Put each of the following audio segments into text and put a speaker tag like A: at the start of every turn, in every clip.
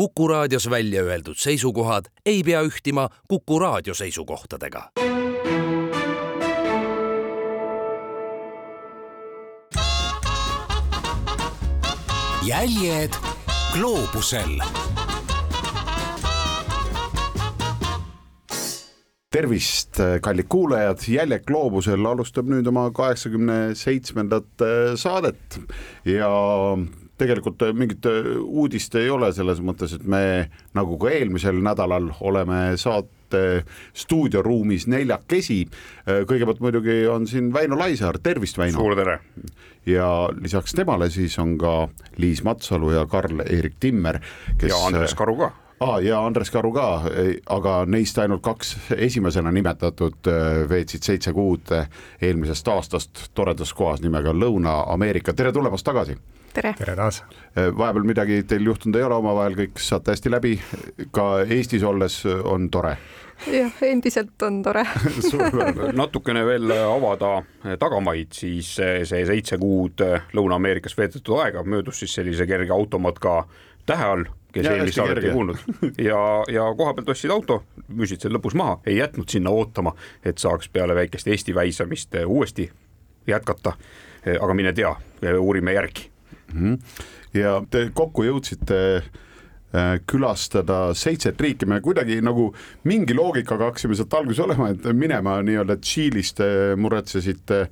A: Kuku raadios välja öeldud seisukohad ei pea ühtima Kuku raadio seisukohtadega.
B: jäljed gloobusel.
C: Tervist, kallid kuulajad, Jäljed gloobusel alustab nüüd oma kaheksakümne seitsmendat äh, saadet. Ja tegelikult mingit äh, uudist ei ole selles mõttes, et me nagu ka eelmisel nädalal oleme saate stuudioruumis neljakesi. Äh, kõigepealt muidugi on siin Väino Laisaar, tervist, Väino.
D: suur tere.
C: ja lisaks temale siis on ka Liis Matsalu ja Karl-Erik Timmer, kes.
D: ja Andres Karu ka
C: ah,. ja Andres Karu ka, aga neist ainult kaks esimesena nimetatud äh, veetsid seitse kuud eelmisest aastast toredas kohas nimega Lõuna-Ameerika, tere tulemast tagasi
E: tere!
F: tere taas!
C: vahepeal midagi teil juhtunud ei ole, omavahel kõik saate hästi läbi, ka Eestis olles on tore?
E: jah, endiselt on tore
D: natukene veel avada tagamaid, siis see seitse kuud Lõuna-Ameerikas veedetud aega möödus siis sellise kerge automatka tähe all kes eelmist saadet ei kuulnud ja, ja koha pealt ostsid auto, müüsid selle lõpus maha, ei jätnud sinna ootama, et saaks peale väikest Eesti väisamist uuesti jätkata. aga mine tea, uurime järgi
C: mm. -hmm. ja te kokku jõudsite külastada seitset riiki, me kuidagi nagu mingi loogikaga hakkasime sealt alguses olema, et minema nii-öelda Tšiilist muretsesite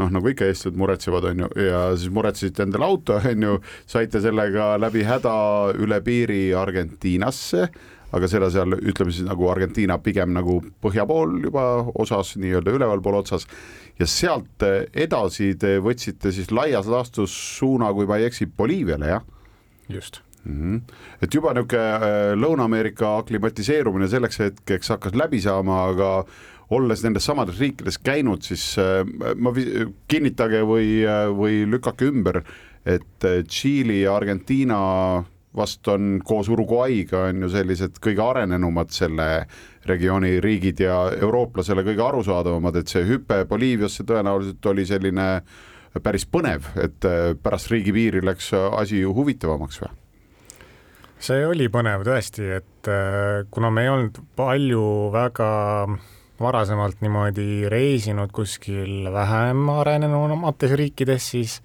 C: noh, nagu ikka eestlased muretsevad, on ju, ja siis muretsesite endale auto, on ju, saite sellega läbi häda üle piiri Argentiinasse, aga selle seal ütleme siis nagu Argentiina pigem nagu põhja pool juba osas, nii-öelda ülevalpool otsas ja sealt edasi te võtsite siis laias laastus suuna, kui ma ei eksi, Boliiviale, jah?
F: just
C: mm. -hmm. et juba niisugune Lõuna-Ameerika aklimatiseerumine selleks hetkeks hakkas läbi saama, aga olles nendes samades riikides käinud, siis ma kinnitage või, või lükake ümber, et Tšiili ja Argentiina vast on koos Uruguay'ga on ju sellised kõige arenenumad selle regiooni riigid ja eurooplasele kõige arusaadavamad, et see hüpe Boliiviasse tõenäoliselt oli selline päris põnev, et pärast riigipiiri läks asi ju huvitavamaks või?
F: see oli põnev tõesti, et äh, kuna me ei olnud palju väga varasemalt niimoodi reisinud kuskil vähem arenenumates riikides, siis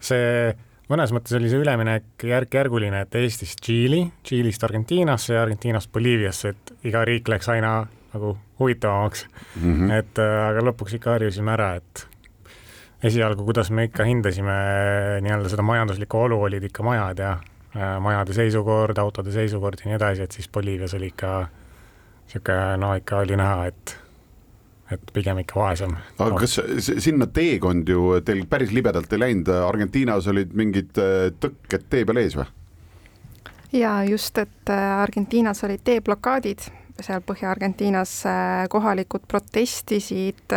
F: see mõnes mõttes oli see üleminek järk-järguline, et Eestist Tšiili, Tšiilist Argentiinasse ja Argentiinast Boliiviasse, et iga riik läks aina nagu huvitavamaks mm. -hmm. et äh, aga lõpuks ikka harjusime ära, et esialgu, kuidas me ikka hindasime nii-öelda seda majanduslikku olu, olid ikka majad ja äh, majade seisukord, autode seisukord ja nii edasi, et siis Boliivias oli ikka niisugune no ikka oli näha, et et pigem ikka vaesem.
C: aga kas sinna teekond ju teil päris libedalt ei läinud, Argentiinas olid mingid äh, tõkked tee peal ees või?
E: ja just, et äh, Argentiinas olid teeblokaadid, seal Põhja-Argentiinas äh, kohalikud protestisid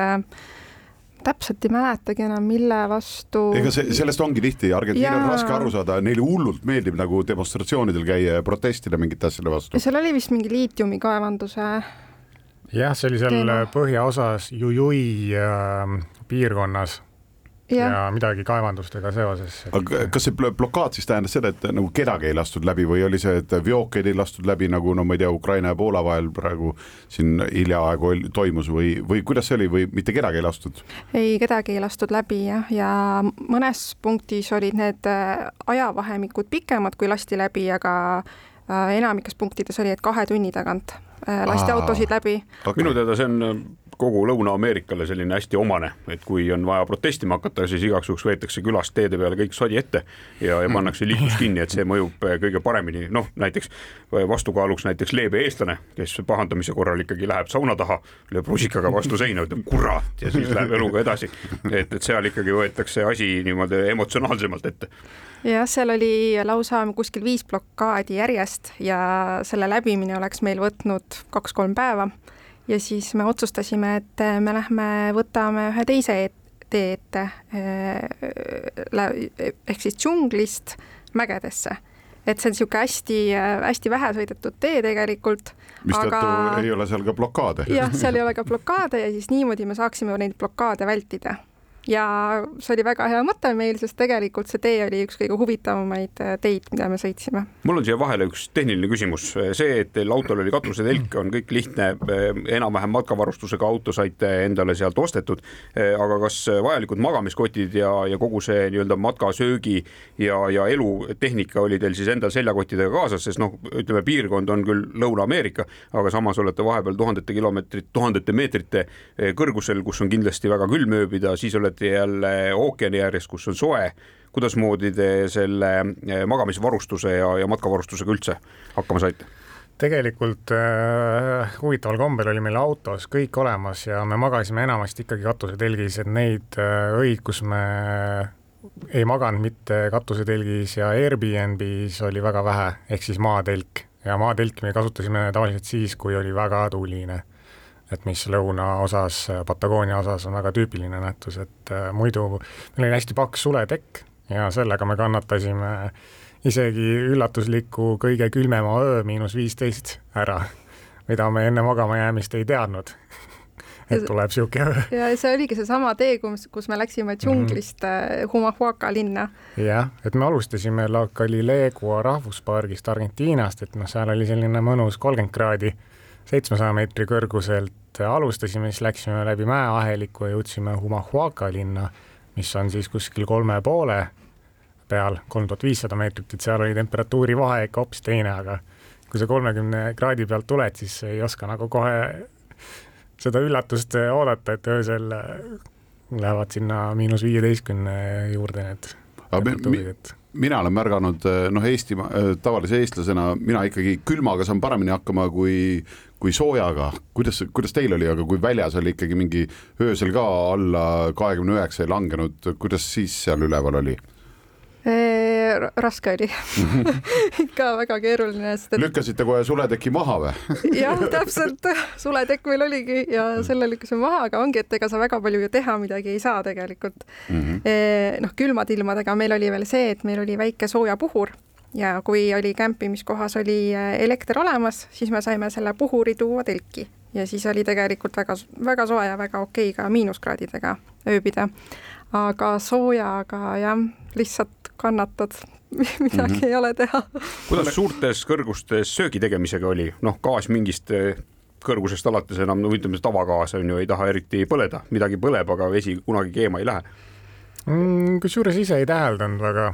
E: täpselt ei mäletagi enam, mille vastu.
C: ega see, sellest ongi tihti, Argentiinal on raske aru saada, neile hullult meeldib nagu demonstratsioonidel käia ja protestida mingite asjade vastu.
E: seal oli vist mingi liitiumikaevanduse
F: jah, see oli seal teema. põhjaosas Jujui äh, piirkonnas ja. ja midagi kaevandustega seoses.
C: aga kas see blokaad siis tähendas seda, et nagu kedagi ei lastud läbi või oli see, et veokeid ei lastud läbi, nagu no ma ei tea, Ukraina ja Poola vahel praegu siin hiljaaegu toimus või, või kuidas see oli või mitte kedagi ei lastud?
E: ei, kedagi ei lastud läbi jah, ja mõnes punktis olid need äh, ajavahemikud pikemad, kui lasti läbi, aga äh, enamikes punktides oli, et kahe tunni tagant Äh, lasti autosid läbi.
D: Minu teada see on äh, kogu Lõuna-Ameerikale selline hästi omane, et kui on vaja protestima hakata, siis igaks juhuks võetakse külast teede peale kõik sodi ette ja, ja pannakse liiklus kinni, et see mõjub äh, kõige paremini, noh näiteks vastukaaluks näiteks leebe eestlane, kes pahandamise korral ikkagi läheb sauna taha, lööb rusikaga vastu seina, ütleb kurat ja siis läheb eluga edasi. et, et seal ikkagi võetakse asi niimoodi emotsionaalsemalt ette
E: jah, seal oli lausa kuskil viis blokaadi järjest ja selle läbimine oleks meil võtnud kaks-kolm päeva. Ja siis me otsustasime, et me lähme võtame ühe teise tee ette ehk siis džunglist mägedesse et see on niisugune hästi-hästi vähe sõidetud tee tegelikult.
C: mistõttu aga... ei ole seal ka blokaade.
E: jah, seal ei ole ka blokaade ja siis niimoodi me saaksime neid blokaade vältida ja see oli väga hea mõte meil, sest tegelikult see tee oli üks kõige huvitavamaid äh, teid, mida me sõitsime.
D: mul on siia vahele üks tehniline küsimus, see, et teil autol oli katusetelk, on kõik lihtne, enam-vähem matkavarustusega auto saite endale sealt ostetud, aga kas vajalikud magamiskotid ja, ja kogu see nii-öelda matkasöögi ja, ja elutehnika oli teil siis endal seljakottidega kaasas, sest noh, ütleme piirkond on küll Lõuna-Ameerika, aga samas olete vahepeal tuhandete kilomeetrite, tuhandete meetrite kõrgusel, kus on kindlasti väga külm ööbida, siis olete olete jälle ookeani ääres, kus on soe. kuidasmoodi te selle eh, magamisvarustuse ja, ja matkavarustusega üldse hakkama saite?
F: tegelikult äh, huvitaval kombel oli meil autos kõik olemas ja me magasime enamasti ikkagi katusetelgis, et neid äh, öid, kus me ei maganud mitte katusetelgis ja Airbnb-s oli väga vähe, ehk siis maatelk ja maatelki me kasutasime tavaliselt siis, kui oli väga tuuline et mis lõunaosas, Patagoonia osas on väga tüüpiline nähtus, et äh, muidu meil oli hästi paks suletekk ja sellega me kannatasime isegi üllatusliku kõige külmema öö, miinus viisteist ära, mida me enne magama jäämist ei teadnud et tuleb öö.
E: ja see oligi seesama tee, kus, kus me läksime džunglist mm -hmm. Humahuaca linna.
F: jah, et me alustasime La Calilegua rahvuspargist Argentiinast, et noh, seal oli selline mõnus kolmkümmend kraadi seitsmesaja meetri kõrguselt alustasime, siis läksime läbi mäeaheliku ja jõudsime Humahuaca linna, mis on siis kuskil kolme poole peal, kolm tuhat viissada meetrit, et seal oli temperatuuri vahe ikka hoopis teine, aga kui sa kolmekümne kraadi pealt tuled, siis ei oska nagu kohe seda üllatust oodata, et öösel lähevad sinna miinus viieteistkümne juurde need temperatuurid, et
C: mina olen märganud, noh, Eesti tavalise eestlasena mina ikkagi külmaga saan paremini hakkama kui kui soojaga, kuidas, kuidas teil oli, aga kui väljas oli ikkagi mingi öösel ka alla kahekümne üheksa ei langenud, kuidas siis seal üleval oli?
E: Raske oli. Ikka väga keeruline, sest
C: et. lükkasite kohe suleteki maha või?
E: Jah, täpselt, suletekk meil oligi ja selle lükkasime maha, aga ongi, et ega sa väga palju ju teha midagi ei saa tegelikult. Mm -hmm.. noh, külmade ilmadega meil oli veel see, et meil oli väike soojapuhur ja kui oli kämpimiskohas oli äh, elekter olemas, siis me saime selle puhuri tuua telki. Ja siis oli tegelikult väga, väga soe ja väga okei ka miinuskraadidega ööbida. aga soojaga jah, lihtsalt kannatad midagi mm -hmm. ei ole teha.
D: kuidas suurtes kõrgustes söögi tegemisega oli, noh, gaas mingist äh, kõrgusest alates enam, no ütleme, tavagaas on ju, ei taha eriti põleda, midagi põleb, aga vesi kunagi keema ei lähe
F: mm,. kusjuures ise ei täheldanud väga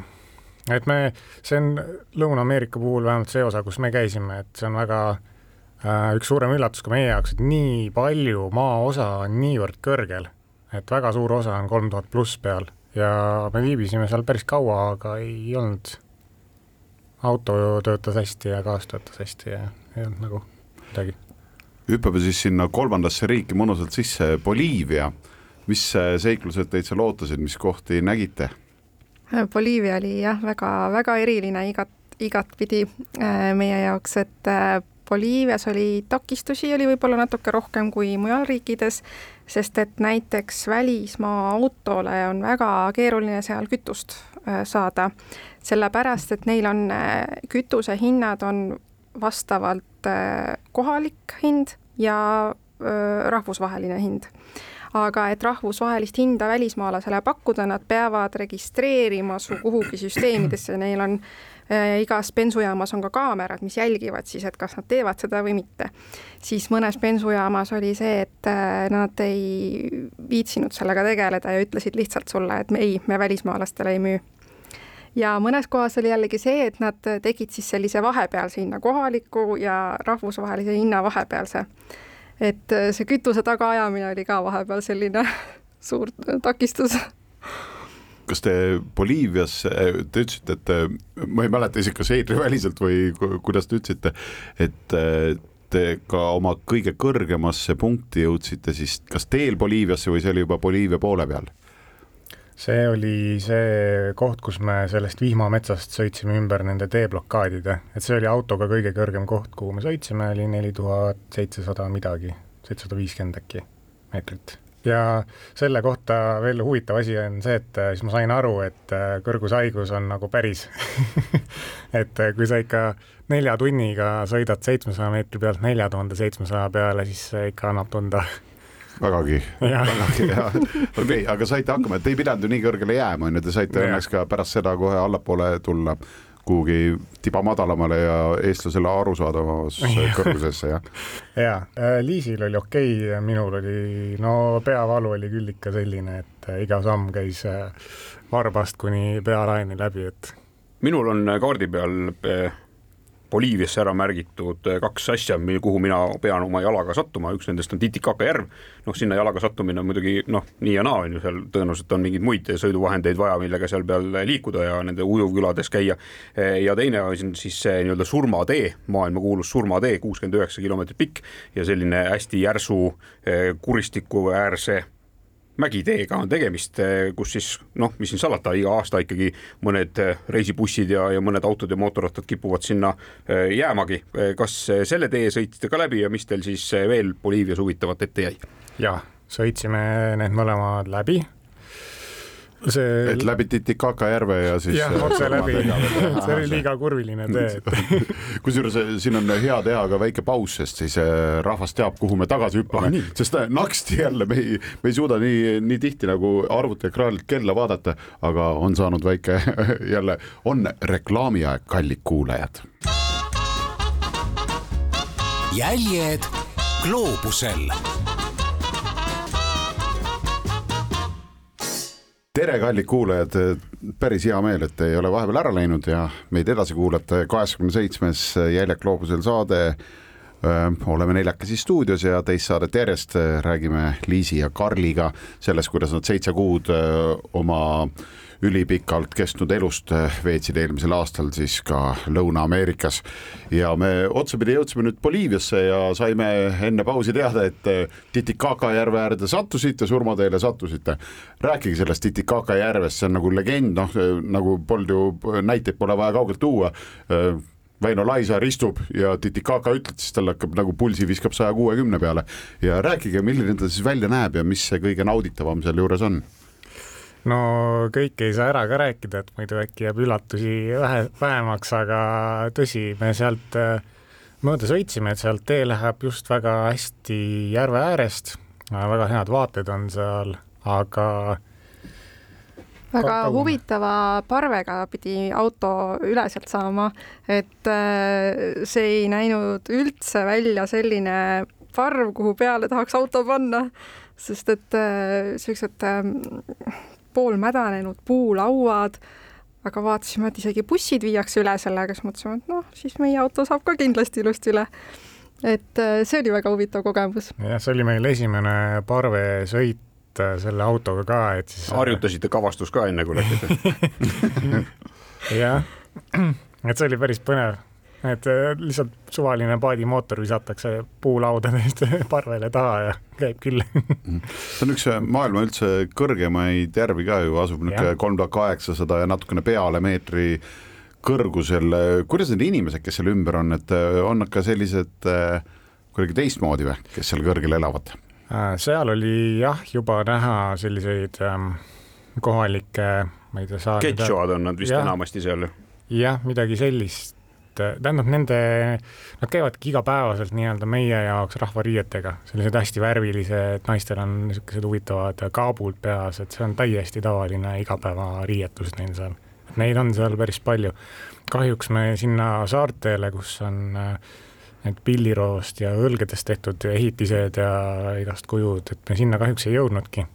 F: et me, see on Lõuna-Ameerika puhul vähemalt see osa, kus me käisime, et see on väga äh, üks suurem üllatus ka meie jaoks, et nii palju maaosa on niivõrd kõrgel, et väga suur osa on kolm tuhat pluss peal ja me viibisime seal päris kaua, aga ei olnud, auto töötas hästi ja gaas töötas hästi ja ei olnud nagu midagi.
C: hüppame siis sinna kolmandasse riiki mõnusalt sisse, Boliivia. mis seiklused teid seal ootasid, mis kohti nägite?
E: Boliivia oli jah, väga-väga eriline igat, igatpidi äh, meie jaoks, et äh, Boliivias oli takistusi, oli võib-olla natuke rohkem kui mujal riikides, sest et näiteks välismaa autole on väga keeruline seal kütust äh, saada, sellepärast et neil on kütusehinnad on vastavalt kohalik hind ja rahvusvaheline hind. Aga et rahvusvahelist hinda välismaalasele pakkuda, nad peavad registreerima su kuhugi süsteemidesse, neil on äh, igas bensujaamas on ka kaamerad, mis jälgivad siis, et kas nad teevad seda või mitte. siis mõnes bensujaamas oli see, et äh, nad ei viitsinud sellega tegeleda ja ütlesid lihtsalt sulle, et me ei, me välismaalastele ei müü. Ja mõnes kohas oli jällegi see, et nad tegid siis sellise vahepealse hinna, kohaliku ja rahvusvahelise hinna vahepealse. Et äh, see kütuse tagaajamine oli ka vahepeal selline suur takistus
C: kas te Boliivias, te ütlesite, et äh, ma ei mäleta isegi, kas eetriväliselt või kuidas te ütlesite, et te ka oma kõige kõrgemasse punkti jõudsite siis kas teel Boliiviasse või see oli juba Boliivia poole peal?
F: see oli see koht, kus me sellest vihmametsast sõitsime ümber nende teeblokaadide, et see oli autoga kõige kõrgem koht, kuhu me sõitsime, oli neli tuhat seitsesada midagi, seitsesada viiskümmend äkki meetrit. Ja selle kohta veel huvitav asi on see, et äh, siis ma sain aru, et äh, kõrgushaigus on nagu päris et äh, kui sa ikka nelja tunniga sõidad seitsmesaja meetri pealt nelja tuhande seitsmesaja peale, siis see ikka annab tunda.
C: Vägagi, vägagi hea, okei okay,, aga saite hakkama, et ei pidanud ju nii kõrgele jääma, on ju, te saite
F: Jah.
C: õnneks ka pärast seda kohe allapoole tulla kuhugi tiba madalamale ja eestlasele arusaadavamasse kõrgusesse, jah.
F: jaa, Liisil oli okei okay,, minul oli, no peavalu oli küll ikka selline, et äh, iga samm käis äh, varbast kuni pealaeni läbi, et
D: minul on kaardi peal Boliiviasse ära märgitud eh, kaks asja, kuhu mina pean oma jalaga sattuma, üks nendest on Titicaca järv. noh, sinna jalaga sattumine on muidugi noh, nii ja naa on ju, seal tõenäoliselt on mingeid muid sõiduvahendeid vaja, millega seal peal liikuda ja nende ujuvkülades käia. ja teine on siis see nii-öelda surmatee, maailmakuulus surmatee, kuuskümmend üheksa kilomeetrit pikk ja selline hästi järsu eh, kuristiku äärse mägiteega on tegemist, kus siis noh, mis siin salata, iga aasta ikkagi mõned eh, reisibussid ja, ja mõned autod ja mootorrattad kipuvad sinna eh, jäämagi. kas eh, selle tee sõitsite ka läbi ja mis teil siis eh, veel Boliivias huvitavat ette jäi?
F: jah, sõitsime need mõlemad läbi. See
C: et läbi Titicaca järve ja siis.
F: jah, otse läbi, see oli liiga kurviline tee, et
C: kusjuures eh, siin on hea teha ka väike paus, sest siis eh, rahvas teab, kuhu me tagasi hüppame
D: Ah,,
C: sest eh, naksti jälle me ei, me ei suuda nii, nii tihti nagu arvutiekraanilt kella vaadata, aga on saanud väike jälle, on reklaamiaeg, kallid kuulajad.
B: jäljed gloobusel
C: tere, kallid kuulajad, päris hea meel, et te ei ole vahepeal ära läinud ja meid edasi kuulate, kaheksakümne seitsmes Jäljak gloobusel saade. oleme neljakesi stuudios ja teist saadet järjest räägime Liisi ja Karliga sellest, kuidas nad seitse kuud oma ülipikalt kestnud elust öö, veetsid eelmisel aastal siis ka Lõuna-Ameerikas ja me otsapidi jõudsime nüüd Boliiviasse ja saime enne pausi teada, et öö, Titicaca järve äärde sattusite, surmateele sattusite. rääkige sellest Titicaca järvest, see on nagu legend, noh nagu polnud ju näiteid pole vaja kaugelt tuua. Väino Laisaar istub ja Titicaca ütled, siis tal hakkab nagu pulsi viskab saja kuuekümne peale ja rääkige, milline ta siis välja näeb ja mis see kõige nauditavam sealjuures on
F: no kõike ei saa ära ka rääkida, et muidu äkki jääb üllatusi vähe, vähemaks, aga tõsi, me sealt äh, mööda sõitsime, et sealt tee läheb just väga hästi järve äärest, väga head vaated on seal, aga
E: väga huvitava parvega pidi auto üle sealt saama, et äh, see ei näinud üldse välja selline parv, kuhu peale tahaks auto panna, sest et äh, siuksed äh, poolmädanenud puulauad, aga vaatasime, et isegi bussid viiakse üle sellega, siis mõtlesime, et noh, siis meie auto saab ka kindlasti ilusti üle. et äh, see oli väga huvitav kogemus.
F: jah, see oli meil esimene parvesõit äh, selle autoga ka, et siis
D: harjutasite kavastust ka enne, kui läksite?
F: jah, et see oli päris põnev, et äh, lihtsalt suvaline paadimootor visatakse puulaudadest parvele taha ja käib küll.
C: see on üks äh, maailma üldse kõrgemaid järvi ka ju, asub niisugune
F: Jah.
C: kolm tuhat kaheksasada ja natukene peale meetri kõrgusel. kuidas need inimesed, kes seal ümber on, et äh, on nad ka sellised äh, kuidagi teistmoodi või, kes seal kõrgel elavad?
F: Äh, seal oli jah, juba näha selliseid ähm, kohalikke, ma ei tea, saa-.
D: Ketšoad on nad vist
F: Jah.
D: enamasti seal.
F: jah, midagi sellist, tähendab nende, nad käivadki igapäevaselt nii-öelda meie jaoks rahvariietega, sellised hästi värvilised, naistel on niisugused huvitavad kaabud peas, et see on täiesti tavaline igapäevariietus neil seal. Neid on seal päris palju. kahjuks me sinna saartele, kus on äh, need pilliroost ja õlgedest tehtud ehitised ja igast kujud, et me sinna kahjuks ei jõudnudki.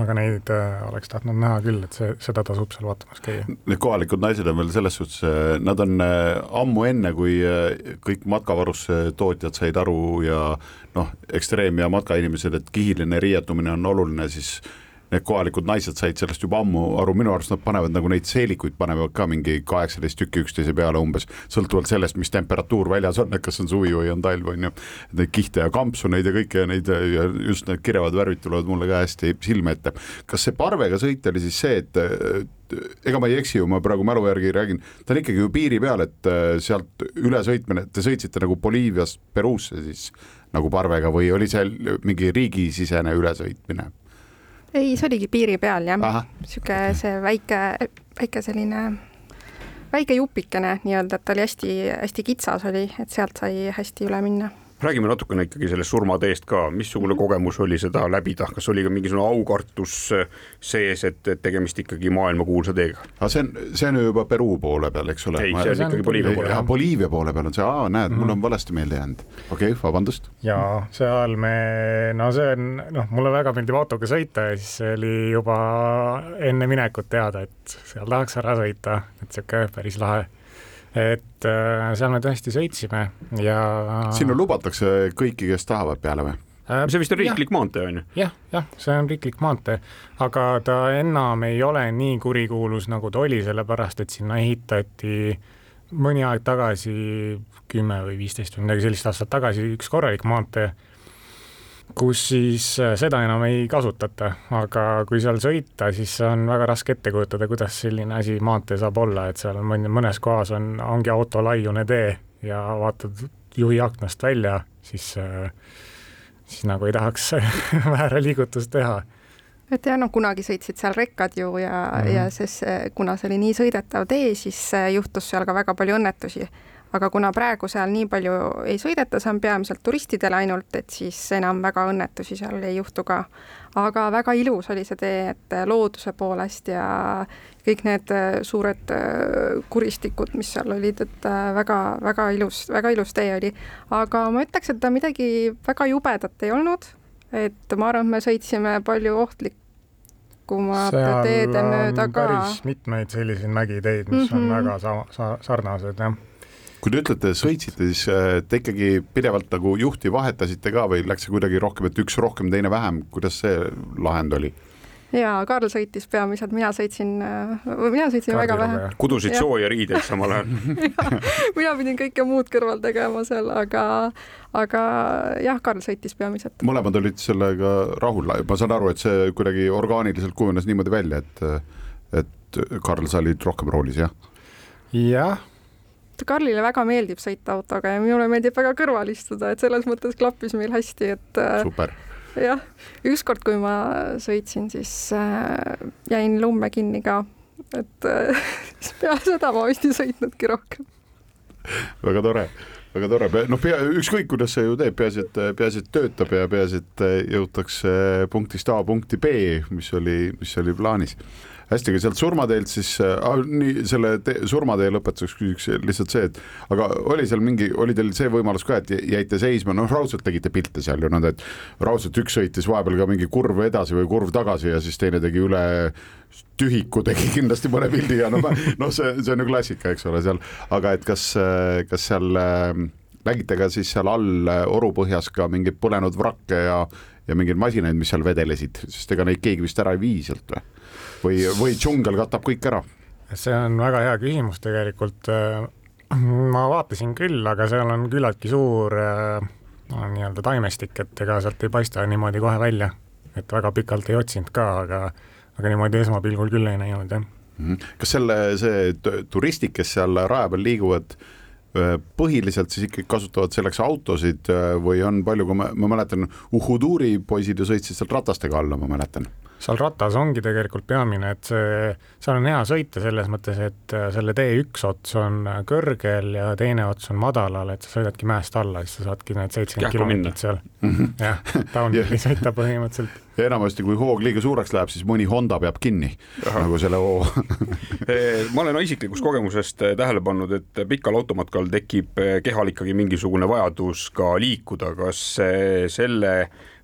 F: Aga neid äh, oleks tahtnud näha küll, et see, seda tasub seal vaatamas käia.
C: Need kohalikud naised on veel selles suhtes, nad on äh, ammu enne, kui äh, kõik matkavarustuse tootjad said aru ja noh, ekstreem- ja matkainimesed, et kihiline riietumine on oluline, siis need kohalikud naised said sellest juba ammu aru, minu arust nad panevad nagu neid seelikuid panevad ka mingi kaheksateist tükki üksteise peale umbes, sõltuvalt sellest, mis temperatuur väljas on, et kas on suvi või on talv, on ju. Neid kihte ja kampsuneid ja kõike ja neid ja just need kirevad värvid tulevad mulle ka hästi silme ette. kas see parvega sõit oli siis see, et ega ma ei eksi ju, ma praegu mälu järgi räägin, ta on ikkagi ju piiri peal, et äh, sealt üle sõitmine, te sõitsite nagu Boliiviast Peruusse siis nagu parvega või oli seal mingi riigisisene ülesõitmine?
E: ei, see oligi piiri peal jah, sihuke see väike, väike selline väike jupikene nii-öelda, et ta oli hästi-hästi kitsas oli, et sealt sai hästi üle minna.
D: Räägime natukene ikkagi sellest surmateest ka, missugune kogemus oli seda läbida, kas oli ka mingisugune aukartus sees, et, et tegemist ikkagi maailmakuulsa teega?
C: aga see on, see on ju juba Peruu poole peal, eks ole?
D: ei, see on ikkagi Boliivia poole
C: peal. Boliivia poole peal on see, aa, näed mm, -hmm. mul on valesti meelde jäänud. okei okay,, vabandust.
F: jaa, seal me, no see on, noh, mulle väga meeldib autoga sõita ja siis see oli juba enne minekut teada, et seal tahaks ära sõita, et sihuke päris lahe et äh, seal me tõesti sõitsime ja.
C: sinna lubatakse kõiki, kes tahavad peale või?
D: Äh, see vist on riiklik ja. maantee on ju?
F: jah, jah, see on riiklik maantee, aga ta enam ei ole nii kurikuulus, nagu ta oli, sellepärast et sinna ehitati mõni aeg tagasi, kümme või viisteist või midagi sellist aastat tagasi, üks korralik maantee kus siis äh, seda enam ei kasutata, aga kui seal sõita, siis on väga raske ette kujutada, kuidas selline asi maantee saab olla, et seal mõni, mõnes kohas on, ongi auto laiune tee ja vaatad juhi aknast välja, siis, äh, siis nagu ei tahaks väära liigutust teha
E: et jah, noh, kunagi sõitsid seal rekkad ju ja mm, -hmm. ja siis kuna see oli nii sõidetav tee, siis juhtus seal ka väga palju õnnetusi aga kuna praegu seal nii palju ei sõideta, see on peamiselt turistidele ainult, et siis enam väga õnnetusi seal ei juhtu ka. aga väga ilus oli see tee, et looduse poolest ja kõik need äh, suured äh, kuristikud, mis seal olid, et väga-väga äh, ilus, väga ilus tee oli. aga ma ütleks, et ta midagi väga jubedat ei olnud, et ma arvan, et me sõitsime palju ohtlik kumade teede mööda ka.
F: päris mitmeid selliseid mägiteid, mis mm -hmm. on mhm. väga sa-, sa-, sarnased, jah
C: kui te ütlete, sõitsite, siis äh, te ikkagi pidevalt nagu juhti vahetasite ka või läks see kuidagi rohkem, et üks rohkem, teine vähem, kuidas see lahend oli?
E: jaa, Karl sõitis peamiselt, mina sõitsin, äh, mina sõitsin Karl väga vähe.
D: kudusid sooja riideid samal ajal
E: mina pidin kõike muud kõrval tegema seal, aga, aga jah, Karl sõitis peamiselt.
C: mõlemad olid sellega rahul, ma saan aru, et see kuidagi orgaaniliselt kujunes niimoodi välja, et, et Karl, sa olid rohkem roolis, jah?
F: jah
E: Karlile väga meeldib sõita autoga ja minule meeldib väga kõrval istuda, et selles mõttes klappis meil hästi, et
C: äh, super.
E: jah, ükskord, kui ma sõitsin, siis äh, jäin lumme kinni ka, et äh, peale seda ma vist ei sõitnudki rohkem.
C: väga tore väga tore, noh, pea, ükskõik kuidas see ju teeb, peaasi, et, peaasi, et töötab ja peaasi, et jõutakse punktist A punkti B, mis oli, mis oli plaanis hästi, aga sealt surmateelt siis äh,, nii selle te, surmatee lõpetuseks küsiks lihtsalt see, et aga oli seal mingi, oli teil see võimalus ka, et jäite seisma, noh, raudselt tegite pilte seal ju nõnda, et raudselt üks sõitis vahepeal ka mingi kurv edasi või kurv tagasi ja siis teine tegi üle tühiku tegi kindlasti mõne pildi ja noh, noh, see, see on ju klassika, eks ole, seal, aga et kas, kas seal äh, nägite ka siis seal all orupõhjas ka mingeid põlenud vrakke ja, ja mingeid masinaid, mis seal vedelesid, sest ega neid keegi vist ära ei vii sealt või? Või, või džungel katab kõik ära?
F: see on väga hea küsimus tegelikult. Äh, ma vaatasin küll, aga seal on küllaltki suur äh, no, nii-öelda taimestik, et ega sealt ei paista niimoodi kohe välja. et väga pikalt ei otsinud ka, aga, aga niimoodi esmapilgul küll ei näinud, jah.
C: Mhm. kas selle, see turistid, kes seal raja peal liiguvad, äh, põhiliselt siis ikkagi kasutavad selleks autosid või on palju, kui ma, ma mäletan, Uhhuduri poisid ju sõitsid sealt ratastega alla, ma mäletan
F: seal ratas ongi tegelikult peamine, et see, seal on hea sõita selles mõttes, et äh, selle tee üks ots on äh, kõrgel ja teine ots on madalal, et sa sõidadki mäest alla, siis sa saadki need seitsekümmend kilomeetrit seal mm -hmm. jah, downhill'i sõita põhimõtteliselt.
C: Ja enamasti, kui hoog liiga suureks läheb, siis mõni Honda peab kinni nagu selle hoo
D: eh, ma olen isiklikust kogemusest eh, tähele pannud, et pikal automatkal tekib eh, kehal ikkagi mingisugune vajadus ka liikuda, kas selle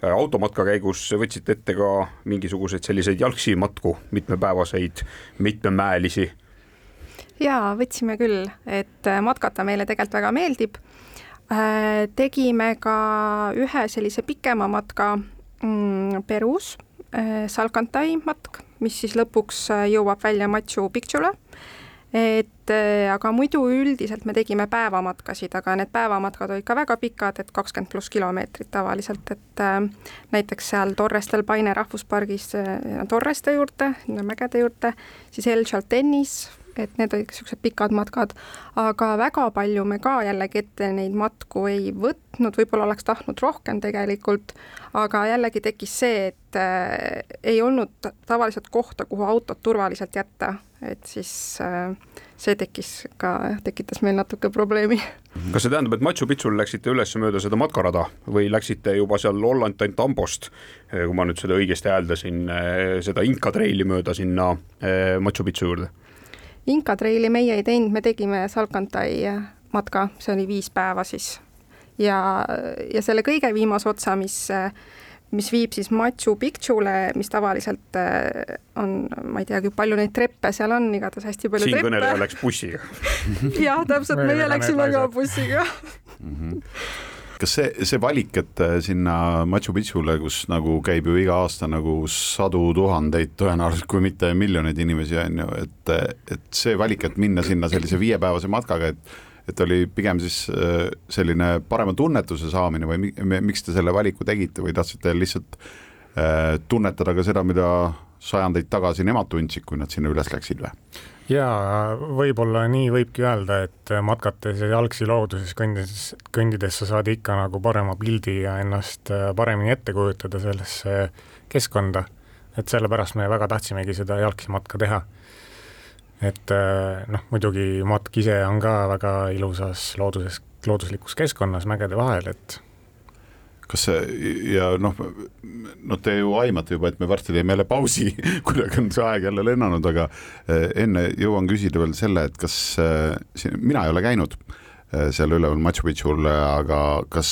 D: automatka käigus võtsite ette ka mingisuguseid selliseid jalgsi matku, mitmepäevaseid, mitmemäelisi?
E: jaa, võtsime küll, et matkata meile tegelikult väga meeldib. Tegime ka ühe sellise pikema matka Peruus, Salkantai matk, mis siis lõpuks jõuab välja Machu Picchule. Et äh, aga muidu üldiselt me tegime päevamatkasid, aga need päevamatkad olid ka väga pikad, et kakskümmend pluss kilomeetrit tavaliselt, et äh, näiteks seal Torrestel Paine rahvuspargis äh, Torreste juurde, mägede juurde, siis El Chaltenis et need olid niisugused pikad matkad, aga väga palju me ka jällegi ette neid matku ei võtnud, võib-olla oleks tahtnud rohkem tegelikult, aga jällegi tekkis see, et äh, ei olnud tavaliselt kohta, kuhu autot turvaliselt jätta, et siis äh, see tekkis ka, tekitas meil natuke probleemi.
D: kas see tähendab, et Machu Picchul läksite üles mööda seda matkarada või läksite juba seal Ollantaytambost, kui ma nüüd seda õigesti hääldasin, seda Inka treili mööda sinna eh, Machu Picchu juurde?
E: Inka treili meie ei teinud, me tegime Salkantai matka, see oli viis päeva siis. ja, ja selle kõige viimase otsa, mis mis viib siis Machu Picchule, mis tavaliselt äh, on, ma ei teagi, palju neid treppe seal on, igatahes hästi palju
D: siin
E: treppe.
D: kõneleja läks bussiga
E: jah, täpselt, meie läksime ka bussiga
C: mm. -hmm. Kas see, see valik, et äh, sinna Machu Picchule, kus nagu käib ju iga aasta nagu sadu tuhandeid, tõenäoliselt kui mitte miljoneid inimesi, on ju, et, et see valik, et minna sinna sellise viiepäevase matkaga, et et oli pigem siis äh, selline parema tunnetuse saamine või miks te selle valiku tegite või tahtsite lihtsalt äh, tunnetada ka seda, mida sajandeid tagasi nemad tundsid, kui nad sinna üles läksid või?
F: Jaa, võib-olla nii võibki öelda, et matkates ja jalgsi looduses kõndides, kõndides sa saad ikka nagu parema pildi ja ennast äh, paremini ette kujutada sellesse keskkonda. et sellepärast me väga tahtsimegi seda jalgsi matka teha et äh, noh, muidugi matk ise on ka väga ilusas looduses, looduslikus keskkonnas mägede vahel, et
C: kas see ja noh, no te ju aimate juba, et me varsti teeme jälle pausi kuidagi on see aeg jälle lennanud, aga äh, enne jõuan küsida veel selle, et kas siin, mina ei ole käinud seal üleval Machu Picchul, aga kas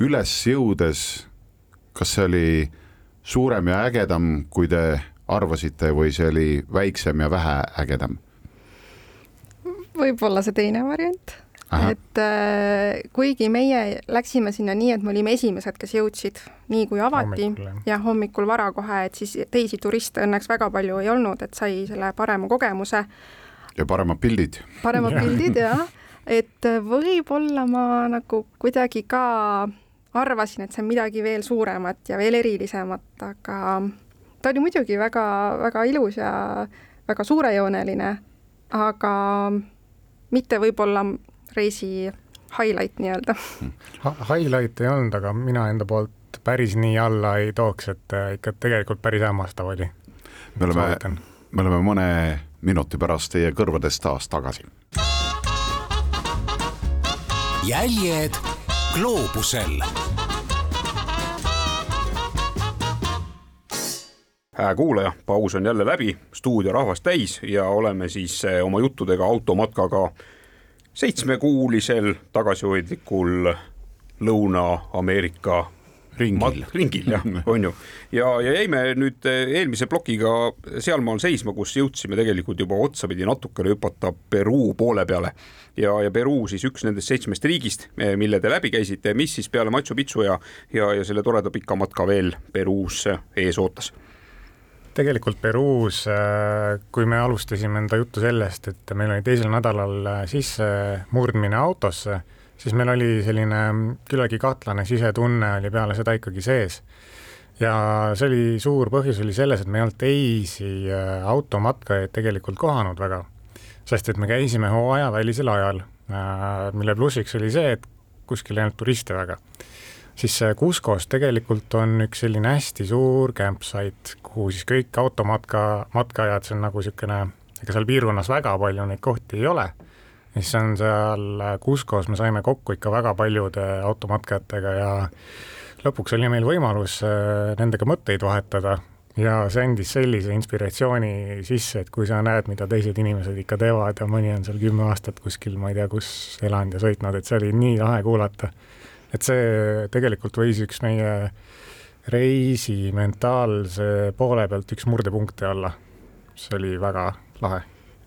C: üles jõudes, kas see oli suurem ja ägedam, kui te arvasite või see oli väiksem ja väheägedam?
E: võib-olla see teine variant. Et äh, kuigi meie läksime sinna nii, et me olime esimesed, kes jõudsid, nii kui avati ja hommikul vara kohe, et siis teisi turiste õnneks väga palju ei olnud, et sai selle parema kogemuse.
C: ja paremad pildid.
E: paremad pildid jah, et võib-olla ma nagu kuidagi ka arvasin, et see on midagi veel suuremat ja veel erilisemat, aga ta oli muidugi väga-väga ilus ja väga suurejooneline, aga mitte võib-olla reisi highlight nii-öelda
F: ha. Highlight ei olnud, aga mina enda poolt päris nii alla ei tooks, et ikka tegelikult päris hämmastav oli.
C: me oleme, me oleme mõne minuti pärast teie kõrvades taas tagasi.
B: jäljed gloobusel
D: hää kuulaja, paus on jälle läbi, stuudio rahvast täis ja oleme siis eh, oma juttudega automatkaga seitsmekuulisel tagasihoidlikul Lõuna-Ameerika
C: ringil,
D: ringil jah, on ju. ja, ja jäime nüüd eh, eelmise plokiga sealmaal seisma, kus jõudsime tegelikult juba otsapidi natukene hüpata Peruu poole peale. ja, ja Peruu siis üks nendest seitsmest riigist, eh, mille te läbi käisite, mis siis peale Machu Picchu ja, ja, ja selle toreda pika matka veel Peruus ees ootas
F: tegelikult Peruus, äh, kui me alustasime enda juttu sellest, et meil oli teisel nädalal äh, sissemurdmine autosse, siis meil oli selline küllaltki kahtlane sisetunne oli peale seda ikkagi sees. ja see oli, suur põhjus oli selles, et me ei olnud teisi äh, automatkajaid tegelikult kohanud väga. sest et me käisime hooajavälisel ajal, mille plussiks oli see, et kuskil ei olnud turiste väga siis Cuscos tegelikult on üks selline hästi suur campsite, kuhu siis kõik automatka, matkajad, see on nagu niisugune, ega seal piirkonnas väga palju neid kohti ei ole, siis on seal Cuscos, me saime kokku ikka väga paljude automatkajatega ja lõpuks oli meil võimalus äh, nendega mõtteid vahetada ja see andis sellise inspiratsiooni sisse, et kui sa näed, mida teised inimesed ikka teevad ja mõni on seal kümme aastat kuskil, ma ei tea, kus elanud ja sõitnud, et see oli nii lahe kuulata et see tegelikult võis üks meie reisi mentaalse poole pealt üks murdepunkte olla. see oli väga lahe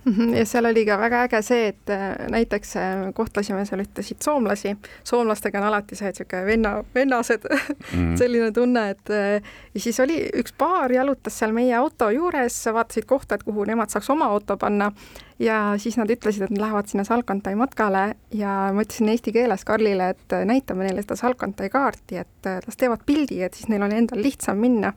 E: Mhm, ja seal oli ka väga äge see, et äh, näiteks äh, kohtasime seal ühtesid soomlasi, soomlastega on alati see, niisugune venna, vennased mm. selline tunne, et äh, ja siis oli üks paar jalutas seal meie auto juures, vaatasid kohta, et kuhu nemad saaks oma auto panna ja siis nad ütlesid, et nad lähevad sinna Salkantai matkale ja ma ütlesin eesti keeles Karlile, et näitame neile seda Salkantai kaarti, et las teevad pildi, et siis neil on endal lihtsam minna.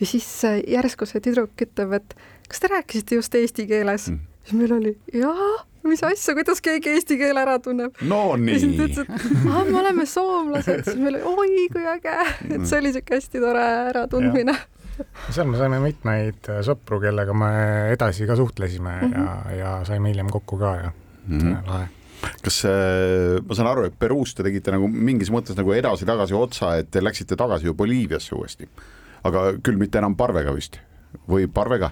E: ja siis järsku see tüdruk ütleb, et kas te rääkisite just eesti keeles mm.? siis meil oli jaa, mis asja, kuidas keegi eesti keele ära tunneb
C: no
E: ja siis
C: nii
E: ta ütles, et aa, me oleme soomlased, siis meil oli oi kui äge, et see oli siuke hästi tore äratundmine.
F: Seal me saime mitmeid äh, sõpru, kellega me edasi ka suhtlesime mm -hmm. ja, ja saime hiljem kokku ka ja mm
C: Mhm.
F: -hmm. lahe.
C: kas äh, ma saan aru, et Peruus te tegite nagu mingis mõttes nagu edasi-tagasi otsa, et te läksite tagasi ju Boliiviasse uuesti, aga küll mitte enam parvega vist või parvega,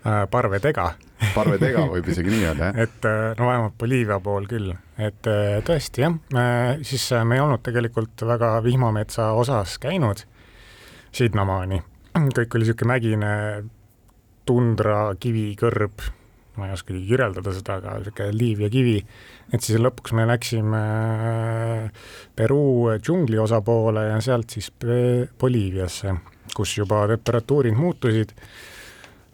F: Äh, parvedega,
C: parvedega võib isegi nii öelda, jah?
F: et äh, no vähemalt Boliivia pool küll, et äh, tõesti jah, siis äh, me ei olnud tegelikult väga vihmametsa osas käinud sinnamaani, kõik oli niisugune mägine tundra, kivikõrb, ma ei oskagi kirjeldada seda, aga niisugune liiv ja kivi, et siis lõpuks me läksime äh, Peruu džungli osapoole ja sealt siis Boliiviasse, kus juba temperatuurid muutusid.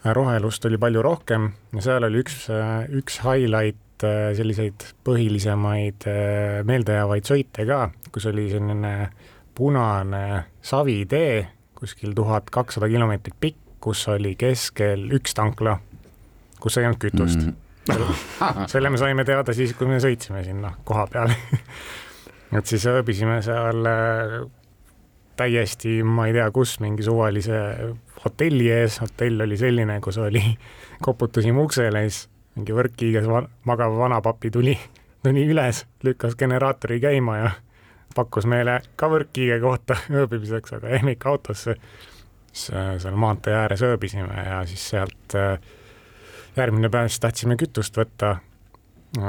F: Rohelust oli palju rohkem ja seal oli üks, üks highlight äh, selliseid põhilisemaid äh, meeldejäävaid sõite ka, kus oli selline punane savitee, kuskil tuhat kakssada kilomeetrit pikk, kus oli keskel üks tankla, kus ei olnud kütust mm. selle me saime teada siis, kui me sõitsime sinna koha peale. et siis ööbisime seal äh, täiesti, ma ei tea, kus, mingi suvalise hotelli ees, hotell oli selline, kus oli, koputasime uksele ja siis mingi võrkkiiges va magav vanapapi tuli, tuli üles, lükkas generaatori käima ja pakkus meile ka võrkkiige kohta ööbimiseks, aga jäime ikka autosse. siis äh, seal maantee ääres ööbisime ja siis sealt äh, järgmine päev siis tahtsime kütust võtta.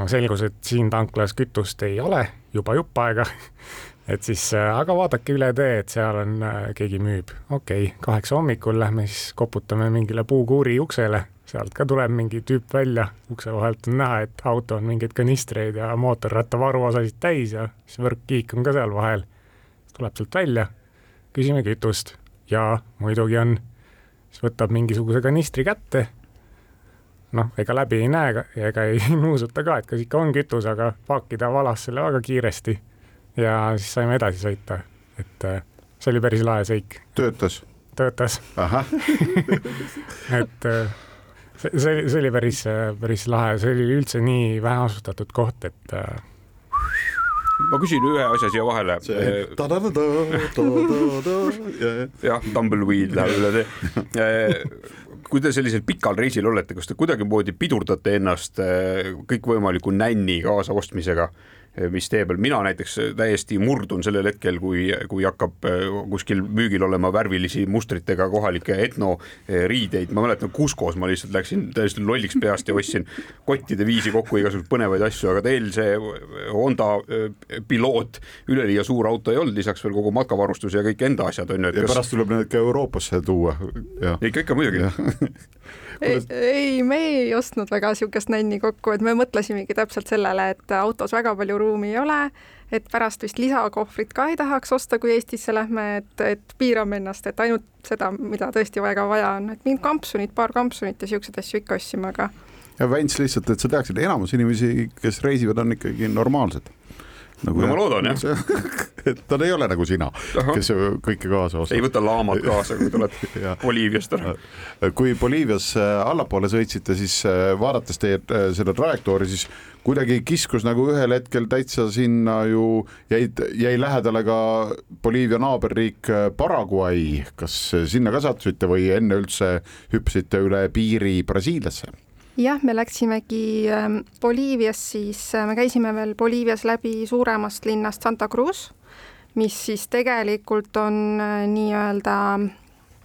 F: selgus, et siin tanklas kütust ei ole juba jupp aega et siis, aga vaadake üle tee, et seal on, keegi müüb, okei okay,, kaheksa hommikul lähme siis koputame mingile puukuuri uksele, sealt ka tuleb mingi tüüp välja, ukse vahelt on näha, et auto on mingeid kanistreid ja mootorratta varuosasid täis ja siis võrkkiik on ka seal vahel. tuleb sealt välja, küsime kütust ja muidugi on, siis võtab mingisuguse kanistri kätte. noh, ega läbi ei näe ja ega ei nuusuta ka, et kas ikka on kütus, aga paakida valas selle väga kiiresti ja siis saime edasi sõita, et äh, see oli päris lahe sõik,
C: töötas,
F: töötas,
C: ahah,
F: et äh, see, see, see oli päris, päris lahe, see oli üldse nii vähe asustatud koht, et äh,
D: ma küsin ühe asja siia vahele. jah, tumbleweed läheb üle tee. kui te sellisel pikal reisil olete, kas te kuidagimoodi pidurdate ennast eh, kõikvõimaliku nänni kaasaostmisega, mis tee peal, mina näiteks täiesti murdun sellel hetkel, kui, kui hakkab eh, kuskil müügil olema värvilisi mustritega kohalikke etnoriideid, ma mäletan Kuskos ma lihtsalt läksin täiesti lolliks peast ja ostsin kottide viisi kokku igasuguseid põnevaid asju, aga teil see Honda eh, piloot, üleliia suur auto ei olnud, lisaks veel kogu matkavarustus ja kõik enda asjad on ju,
C: ja
D: kas
C: pärast tuleb need ka Euroopasse tuua ja
D: ikka, ikka muidugi.
E: ei, ei, me ei ostnud väga niisugust nänni kokku, et me mõtlesimegi täpselt sellele, et autos väga palju ruumi ei ole, et pärast vist lisakohvrit ka ei tahaks osta, kui Eestisse lähme, et, et piirame ennast, et ainult seda, mida tõesti väga vaja on, et mingit kampsunit, paar kampsunit ja niisuguseid asju ikka ostsime, aga
C: ja Väints lihtsalt, et sa teaksid, enamus inimesi, kes reisivad, on ikkagi normaalsed. Nagu
D: No ma loodan, jah.
C: et nad ei ole nagu sina, kes kõike kaasa
D: ei
C: ostab.
D: võta laamat kaasa, kui tuleb
C: Jah.
D: Boliiviast ära.
C: kui Boliivias äh, allapoole sõitsite, siis äh, vaadates teie äh, seda trajektoori, siis kuidagi kiskus nagu ühel hetkel täitsa sinna ju jäid, jäi lähedale ka Boliivia naaberriik Paraguay. kas sinna ka sattusite või enne üldse hüppasite üle piiri Brasiiliasse?
E: jah, me läksimegi ähm, Boliivias siis, me käisime veel Boliivias läbi suuremast linnast Santa Cruz, mis siis tegelikult on äh, nii-öelda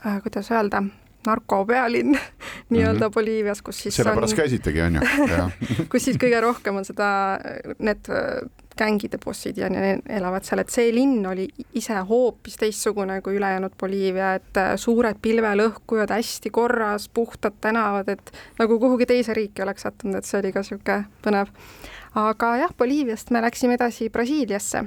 E: äh,, kuidas öelda, narkopealinn nii-öelda Boliivias, kus siis
C: sellepärast
E: on,
C: käisitegi, on ju,
E: kus siis kõige rohkem on seda, need äh, gängide bossid ja elavad seal, et see linn oli ise hoopis teistsugune kui ülejäänud Boliivia, et äh, suured pilvelõhkujad, hästi korras, puhtad tänavad, et nagu kuhugi teise riiki oleks sattunud, et see oli ka niisugune põnev. aga jah, Boliiviast me läksime edasi Brasiiliasse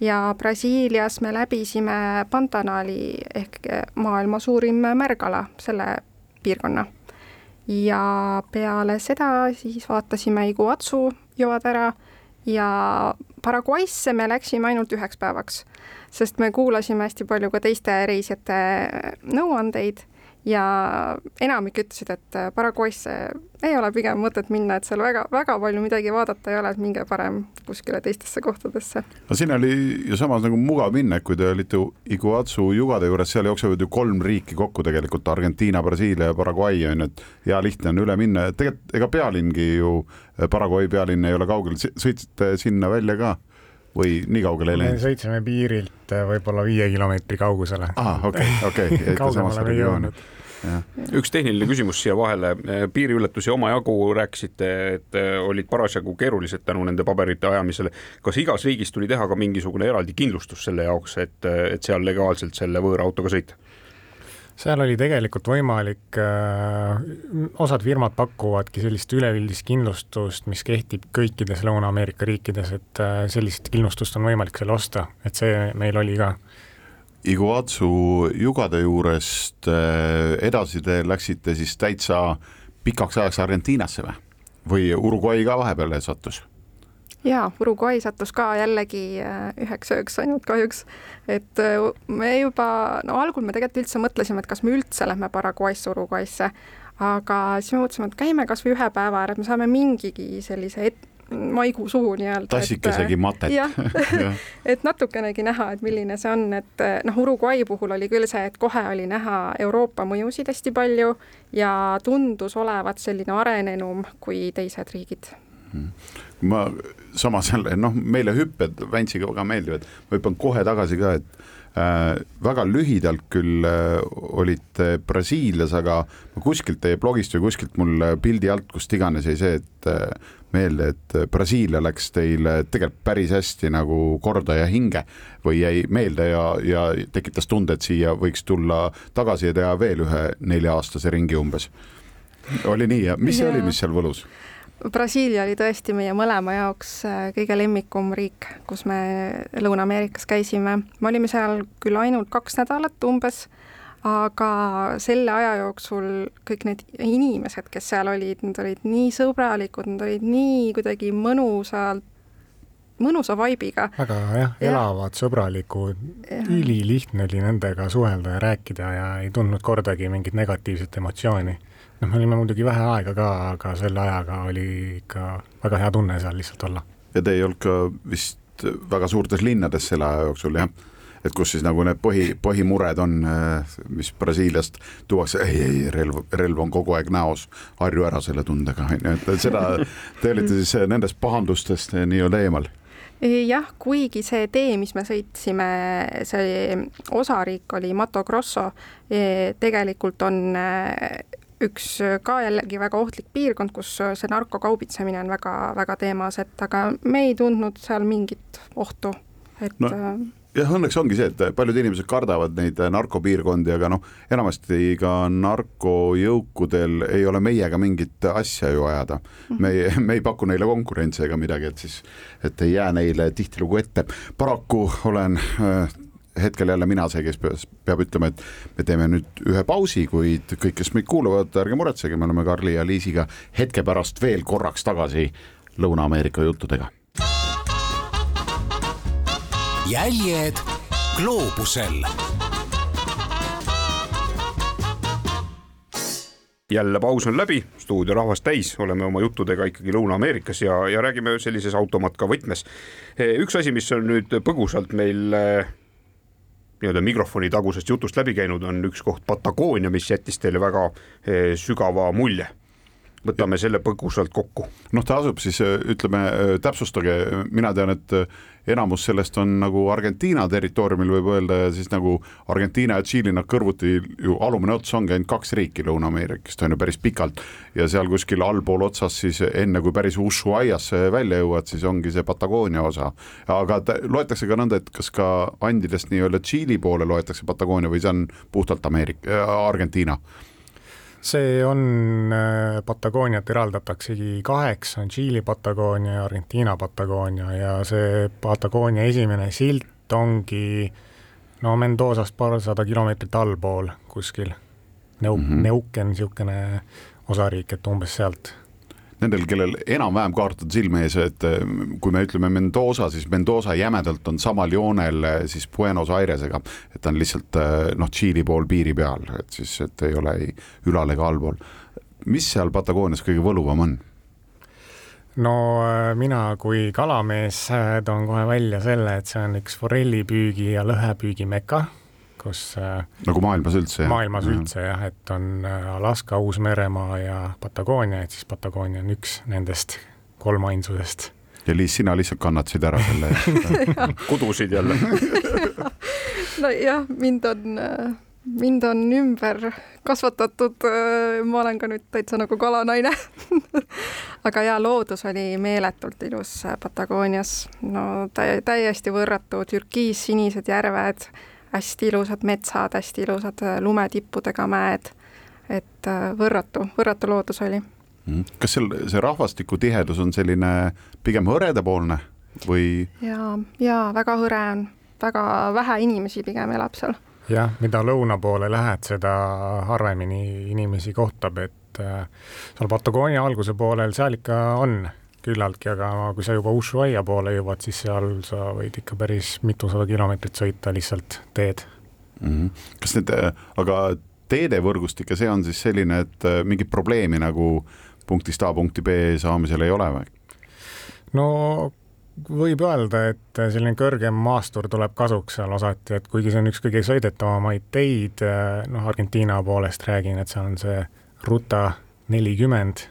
E: ja Brasiilias me läbisime Pantanali ehk maailma suurim märgala, selle piirkonna. ja peale seda siis vaatasime Iguatsu joad ära ja Paraguaysse me läksime ainult üheks päevaks, sest me kuulasime hästi palju ka teiste reisijate nõuandeid ja enamik ütlesid, et Paraguay'sse ei ole pigem mõtet minna, et seal väga, väga palju midagi vaadata ei ole, et minge parem kuskile teistesse kohtadesse.
C: no siin oli ju samas nagu mugav minna, et kui te olite Iguazu jugade juures, seal jooksevad ju kolm riiki kokku tegelikult, Argentiina, Brasiilia ja Paraguay on ju, et hea lihtne on üle minna, et tegelikult ega pealingi ju, Paraguay pealinn ei ole kaugel, sõitsite sinna välja ka või nii kaugele ei
F: me
C: läinud?
F: sõitsime piirilt äh, võib-olla viie kilomeetri kaugusele.
C: ahah, okei, okei,
F: kaugemale me ei jõudnud..
D: üks tehniline küsimus siia vahele, piiriületusi omajagu rääkisite, et eh, olid parasjagu keerulised tänu nende paberite ajamisele. kas igas riigis tuli teha ka mingisugune eraldi kindlustus selle jaoks, et, et seal legaalselt selle võõrautoga sõita?
F: Seal oli tegelikult võimalik äh,, osad firmad pakuvadki sellist üleüldist kindlustust, mis kehtib kõikides Lõuna-Ameerika riikides, et äh, sellist kindlustust on võimalik seal osta, et see meil oli ka
C: Iguazu jugade juurest äh, edasi te läksite siis täitsa pikaks ajaks Argentiinasse või? või Uruguay ka vahepeale sattus?
E: Jaa, Uruguay sattus ka jällegi äh, üheks ööks ainult kahjuks, et äh, me juba, no algul me tegelikult üldse mõtlesime, et kas me üldse lähme Paraguay'sse, Uruguay'sse, aga siis me mõtlesime, et käime kas või ühe päeva ära, et me saame mingigi sellise et-, maiguu suhu nii-öelda.
C: tassikesegi matet.
E: jah. Et natukenegi näha, et milline see on, et noh, Uruguay puhul oli küll see, et kohe oli näha Euroopa mõjusid hästi palju ja tundus olevat selline arenenum kui teised riigid
C: ma samas jälle noh, meile hüpped Väntsiga väga meeldivad, ma hüppan kohe tagasi ka, et äh, väga lühidalt küll äh, olite Brasiilias, aga kuskilt teie blogist või kuskilt mul pildi alt, kust iganes jäi see, et äh, meelde, et Brasiilia läks teile tegelikult päris hästi nagu korda ja hinge või jäi meelde ja, ja tekitas tunde, et siia võiks tulla tagasi ja teha veel ühe nelja-aastase ringi umbes. oli nii ja mis see
E: Jaa.
C: oli, mis seal võlus?
E: Brasiilia oli tõesti meie mõlema jaoks äh, kõige lemmikum riik, kus me Lõuna-Ameerikas käisime. me olime seal küll ainult kaks nädalat umbes, aga selle aja jooksul kõik need inimesed, kes seal olid, nad olid nii sõbralikud, nad olid nii kuidagi mõnusalt, mõnusa vaibiga.
F: väga jah, elavad, sõbralikud, ülilihtne oli nendega suhelda ja rääkida ja ei tundnud kordagi mingit negatiivset emotsiooni. Noh, me olime muidugi vähe aega ka, aga selle ajaga oli ikka väga hea tunne seal lihtsalt olla.
C: ja te ei olnud ka vist väga suurtes linnades selle aja jooksul jah? et kus siis nagu need põhi, põhimured on, mis Brasiiliast tuuakse, ei, ei relv, relv on kogu aeg näos, harju ära selle tundega, on ju, et seda, te olite siis nendest pahandustest nii-öelda eemal.
E: jah, kuigi see tee, mis me sõitsime, see osariik oli Mato Grosso, tegelikult on eh, üks ka jällegi väga ohtlik piirkond, kus see narkokaubitsemine on väga-väga teemas, et aga me ei tundnud seal mingit ohtu, et
C: No.
E: no.
C: jah, õnneks ongi see, et paljud inimesed kardavad neid narkopiirkondi, aga noh, enamasti ka narkojõukudel ei ole meiega mingit asja ju ajada. me ei, me ei paku neile konkurentsi ega midagi, et siis, et ei jää neile tihtilugu ette. paraku olen äh, hetkel jälle mina see, kes peab, ütlema, et me teeme nüüd ühe pausi, kuid kõik, kes meid kuulavad, ärge muretsege, me oleme Karli ja Liisiga hetke pärast veel korraks tagasi Lõuna-Ameerika juttudega
B: jäljed gloobusel
D: jälle paus on läbi, stuudio rahvast täis, oleme oma juttudega ikkagi Lõuna-Ameerikas ja, ja räägime sellises automatka võtmes. üks asi, mis on nüüd põgusalt meil nii-öelda mikrofoni tagusest jutust läbi käinud, on üks koht Patagoonia, mis jättis teile väga eh, sügava mulje. Võtame selle põgusalt kokku.
C: noh, ta asub siis ütleme, täpsustage, mina tean, et enamus sellest on nagu Argentiina territooriumil võib öelda ja siis nagu Argentiina ja Tšiili nad kõrvuti ju alumine ots ongi ainult kaks riiki Lõuna-Ameerikast on ju päris pikalt ja seal kuskil allpool otsas siis enne kui päris Ushuaiasse välja jõuad, siis ongi see Patagoonia osa. aga ta, loetakse ka nõnda, et kas ka Andidest nii-öelda Tšiili poole loetakse Patagoonia või see on puhtalt Ameerika äh,, Argentiina
F: see on, Patagooniat eraldataksegi kaheks, on Tšiili Patagoonia ja Argentiina Patagoonia ja see Patagoonia esimene silt ongi no Mendozast paarsada kilomeetrit allpool kuskil. Neu- mm, -hmm. Neuken, niisugune osariik, et umbes sealt.
C: Nendel, kellel enam-vähem kaart on silme ees, et äh, kui me ütleme Mendoza, siis Mendoza jämedalt on samal joonel äh, siis Buenos Airesega, et ta on lihtsalt noh, Tšiili pool piiri peal, et siis, et ei ole ei ülal ega allpool. mis seal Patagoonias kõige võluvam on?
F: no mina kui kalamees toon kohe välja selle, et see on üks forellipüügi ja lõhepüügi meka kus äh,
C: nagu maailmas üldse?
F: maailmas jah. üldse jah, et on äh, Alaska, Uus-Meremaa ja Patagoonia, et siis Patagoonia on üks nendest kolmainsusest.
C: ja Liis, sina lihtsalt kannatasid ära selle
D: kudusid jälle
E: nojah, mind on mind on ümber kasvatatud, ma olen ka nüüd täitsa nagu kalanaine aga jaa, loodus oli meeletult ilus Patagoonias, no täiesti võrratu, türkiis-sinised järved hästi ilusad metsad, hästi ilusad äh, lumetippudega mäed, et äh, võrratu, võrratu loodus oli.
C: Mhm. kas seal see rahvastiku tihedus on selline pigem hõredapoolne või?
E: ja, ja väga hõre on, väga vähe inimesi pigem elab seal.
F: jah, mida lõuna poole lähed, seda harvemini inimesi kohtab, et äh, seal Patagoonia alguse poolel, seal ikka on küllaltki, aga kui sa juba Ushuaia poole jõuad, siis seal sa võid ikka päris mitusada kilomeetrit sõita lihtsalt teed
C: mm. -hmm. kas need, äh, aga teedevõrgustik ja see on siis selline, et äh, mingit probleemi nagu punktist A punkti B saamisel ei ole või?
F: no võib öelda, et selline kõrgem maastur tuleb kasuks seal osati, et kuigi see on üks kõige sõidetavamaid teid, äh, noh, Argentiina poolest räägin, et seal on see Ruta nelikümmend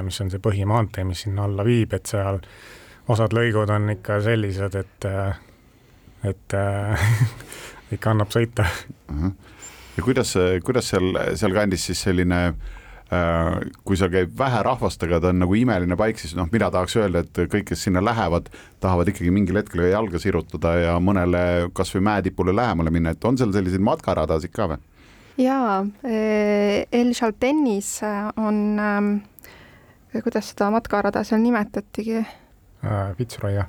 F: mis on see põhimaantee, mis sinna alla viib, et seal osad lõigud on ikka sellised, et, äh, et äh, ikka annab sõita.
C: ja kuidas, kuidas seal, sealkandis siis selline kui seal käib vähe rahvast, aga ta on nagu imeline paik, siis noh, mina tahaks öelda, et kõik, kes sinna lähevad, tahavad ikkagi mingil hetkel jalga sirutada ja mõnele kasvõi mäetipule lähemale minna, et on seal selliseid matkaradasid ka või?
E: jaa, El Chaltenis on ähm, kuidas seda matkarada seal nimetatigi
F: äh,? Fitzroy, jah.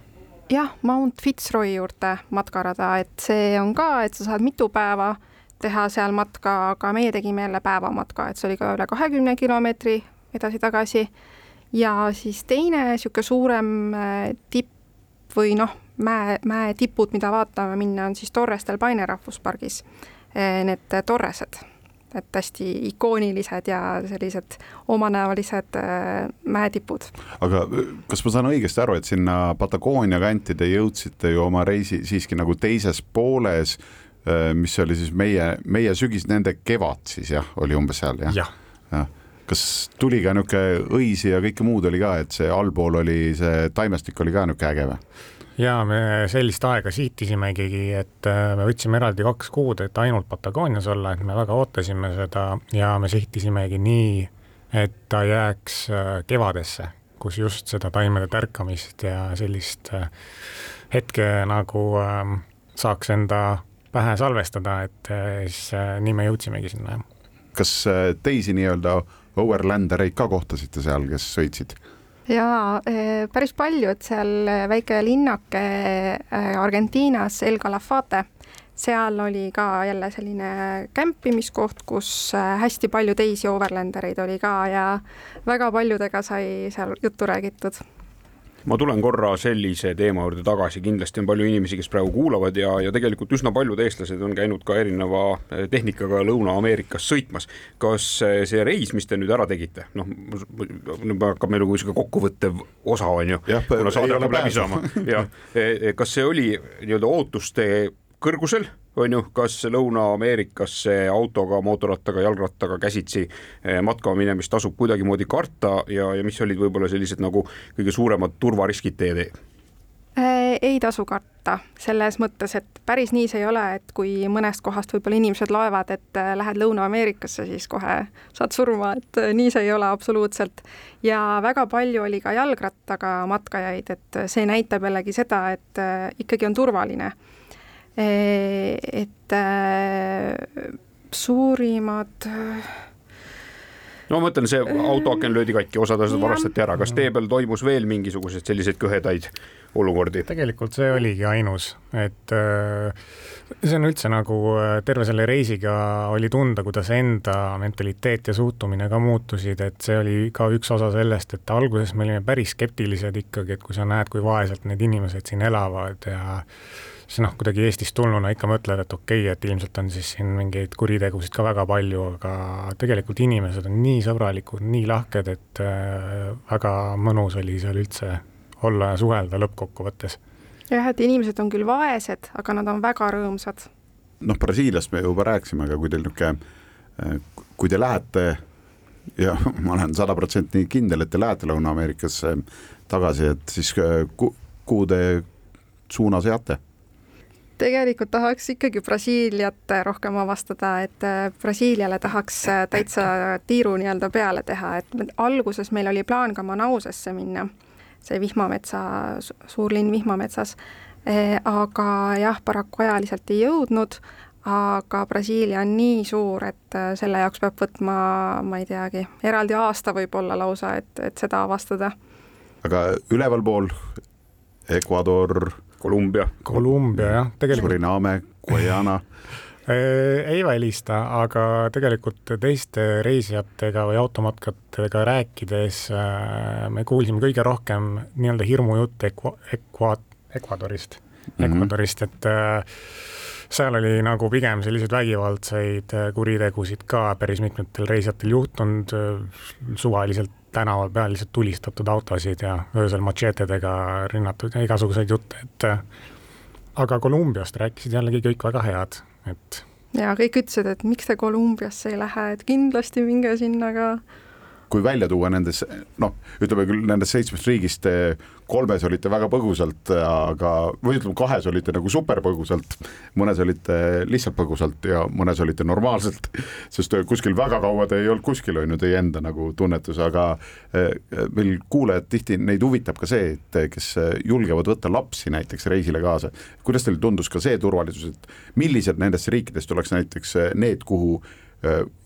E: jah, Mount Fitzroy juurde matkarada, et see on ka, et sa saad mitu päeva teha seal matka, aga meie tegime jälle päevamatka, et see oli ka üle kahekümne kilomeetri edasi-tagasi. ja siis teine niisugune suurem äh, tipp või noh, mäe, mäetipud, mida vaatama minna, on siis Torres del Paine rahvuspargis. Äh, need torresed et hästi ikoonilised ja sellised omanäolised äh, mäetipud.
C: aga äh, kas ma saan õigesti aru, et sinna Patagoonia kanti te jõudsite ju oma reisi siiski nagu teises pooles, äh, mis oli siis meie, meie sügis, nende kevad siis jah, oli umbes seal jah
F: ja.?
C: jah kas tuli ka niisugune õisi ja kõike muud oli ka, et see allpool oli see taimestik oli ka niisugune äge või?
F: Ja me sellist aega siihtisimegi, et äh, me võtsime eraldi kaks kuud, et ainult Patagoonias olla, et me väga ootasime seda ja me sihtisimegi nii, et ta jääks äh, kevadesse, kus just seda taimede tärkamist ja sellist äh, hetke nagu ähm, saaks enda pähe salvestada, et siis nii me jõudsimegi sinna.
C: kas teisi nii-öelda overlandereid ka kohtasite seal, kes sõitsid?
E: Jaa, eh, päris palju, et seal eh, väike linnake eh, Argentiinas, El Calafate, seal oli ka jälle selline kämpimiskoht, kus hästi palju teisi overlandereid oli ka ja väga paljudega sai seal juttu räägitud
D: ma tulen korra sellise teema juurde tagasi, kindlasti on palju inimesi, kes praegu kuulavad ja, ja tegelikult üsna paljud eestlased on käinud ka erineva eh, tehnikaga Lõuna-Ameerikas sõitmas. kas eh, see reis, mis te nüüd ära tegite, noh, hakkab meil nagu sihuke kokkuvõttev osa on ju, kuna saade hakkab läbi saama, jah, eh, kas see oli nii-öelda ootuste kõrgusel on ju, kas Lõuna-Ameerikasse autoga, mootorrattaga, jalgrattaga käsitsi eh, matkama minemist tasub kuidagimoodi karta ja, ja mis olid võib-olla sellised nagu kõige suuremad turvariskid teie tee?
E: Äh, ei tasu karta, selles mõttes, et päris nii see ei ole, et kui mõnest kohast võib-olla inimesed loevad, et äh, lähed Lõuna-Ameerikasse, siis kohe saad surma, et äh, nii see ei ole absoluutselt. ja väga palju oli ka jalgrattaga matkajaid, et see näitab jällegi seda, et ikkagi on turvaline et äh, suurimad
D: no ma mõtlen, see autoaken löödi katki, osad asjad varastati ära, kas tee peal toimus veel mingisuguseid selliseid kõhedaid olukordi?
F: tegelikult see oligi ainus, et äh, see on üldse nagu terve selle reisiga oli tunda, kuidas enda mentaliteet ja suhtumine ka muutusid, et see oli ka üks osa sellest, et alguses me olime päris skeptilised ikkagi, et kui sa näed, kui vaeselt need inimesed siin elavad ja siis noh, kuidagi Eestist tulnuna ikka mõtled, et okei okay,, et ilmselt on siis siin mingeid kuritegusid ka väga palju, aga tegelikult inimesed on nii sõbralikud, nii lahked, et äh, väga mõnus oli seal üldse olla ja suhelda lõppkokkuvõttes.
E: jah, et inimesed on küll vaesed, aga nad on väga rõõmsad.
C: noh, Brasiiliast me juba rääkisime, aga kui teil niisugune, kui te lähete ja ma olen sada protsenti kindel, et te lähete Lõuna-Ameerikasse tagasi, et siis äh, ku, kuhu te suuna seate?
E: Tegelikult tahaks ikkagi Brasiiliat rohkem avastada, et äh, Brasiiliale tahaks äh, täitsa tiiru nii-öelda peale teha, et alguses meil oli plaan ka Manausesse minna, see vihmametsa, suur linn vihmametsas. aga jah, paraku ajaliselt ei jõudnud, aga Brasiilia on nii suur, et äh, selle jaoks peab võtma, ma ei teagi, eraldi aasta võib-olla lausa, et, et seda avastada.
C: aga ülevalpool Ecuador,
D: Kolumbia,
F: Kolumbia jah, tegelikult
C: Suriname, Guyana
F: ei välista, aga tegelikult teiste reisijatega või automatkatega rääkides äh, me kuulsime kõige rohkem nii-öelda hirmujutte Equa-, Ecuadorist mm,
C: Mhm.
F: -hmm. Ecuadorist, et äh, seal oli nagu pigem selliseid vägivaldseid äh, kuritegusid ka päris mitmetel reisijatel juhtunud, suvaliselt tänava peal lihtsalt tulistatud autosid ja öösel matšeetedega rünnatud ja igasuguseid jutte, et äh, aga Kolumbiast rääkisid jällegi kõik väga head, et
E: ja kõik ütlesid, et miks te Kolumbiasse ei lähe, et kindlasti minge sinna ka
C: kui välja tuua nendes, noh, ütleme küll nendest seitsmest riigist eh, kolmes olite väga põgusalt, aga, või ütleme, kahes olite nagu super põgusalt, mõnes olite lihtsalt põgusalt ja mõnes olite normaalselt, sest kuskil väga kaua te ei olnud kuskil, on ju, teie enda nagu tunnetus, aga eh, meil kuulajad tihti, neid huvitab ka see, et kes julgevad võtta lapsi näiteks reisile kaasa. kuidas teile tundus ka see turvalisus, et millised nendest riikidest oleks näiteks need, kuhu eh,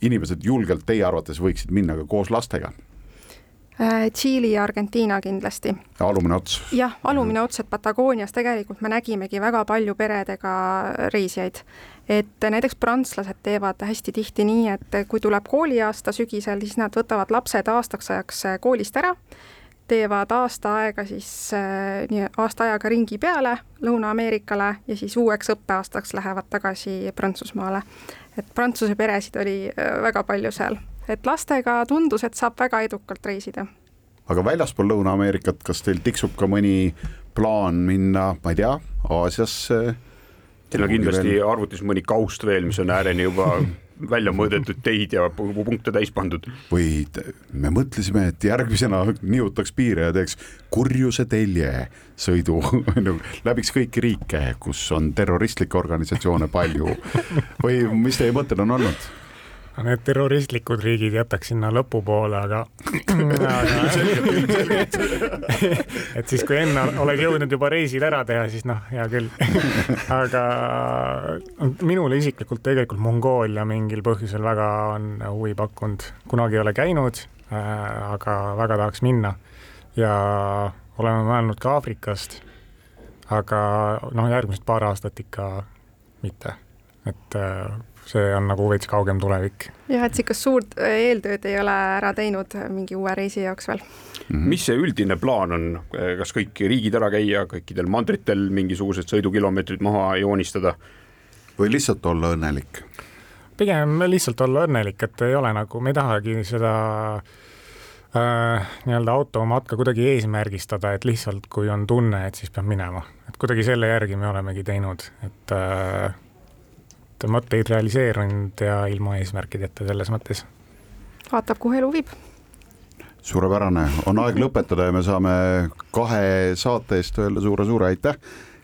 C: inimesed julgelt teie arvates võiksid minna ka koos lastega?
E: Äh, Tšiili ja Argentiina kindlasti.
C: alumine ots.
E: jah, alumine ots, et Patagoonias tegelikult me nägimegi väga palju peredega reisijaid. et näiteks prantslased teevad hästi tihti nii, et kui tuleb kooliaasta sügisel, siis nad võtavad lapsed aastaks ajaks koolist ära, teevad aasta aega siis äh, nii aasta ajaga ringi peale Lõuna-Ameerikale ja siis uueks õppeaastaks lähevad tagasi Prantsusmaale. et Prantsuse peresid oli äh, väga palju seal, et lastega tundus, et saab väga edukalt reisida
C: aga väljaspool Lõuna-Ameerikat, kas teil tiksub ka mõni plaan minna, ma ei tea, Aasiasse?
D: Teil on kindlasti arvutis mõni kaust veel, mis on ääreni juba välja mõõdetud teid ja pu- punkte täis pandud.
C: või me mõtlesime, et järgmisena nihutaks piire ja teeks kurjuse telje sõidu nagu läbiks kõiki riike, kus on terroristlikke organisatsioone palju. või mis teie mõtted on olnud?
F: Need terroristlikud riigid jätaks sinna lõpupoole, aga, aga et siis, kui enne oled jõudnud juba reisid ära teha, siis noh, hea küll. aga minule isiklikult tegelikult Mongoolia mingil põhjusel väga on huvi pakkunud, kunagi ei ole käinud äh,, aga väga tahaks minna. Ja oleme mõelnud ka Aafrikast, aga noh, järgmised paar aastat ikka mitte, et äh, see on nagu veits kaugem tulevik.
E: jah, et niisugust suurt eeltööd ei ole ära teinud mingi uue reisi jaoks veel.
D: mis see üldine plaan on, kas kõik riigid ära käia, kõikidel mandritel mingisugused sõidukilomeetrid maha joonistada?
C: või lihtsalt olla õnnelik?
F: pigem lihtsalt olla õnnelik, et ei ole nagu, me ei tahagi seda äh, nii-öelda automatka kuidagi eesmärgistada, et lihtsalt kui on tunne, et siis peab minema, et kuidagi selle järgi me olemegi teinud, et äh, et mõtteid realiseerunud ja ilma eesmärkideta selles mõttes.
E: vaatab, kuhu elu viib.
C: suurepärane, on aeg lõpetada ja me saame kahe saate eest öelda suure-suure aitäh.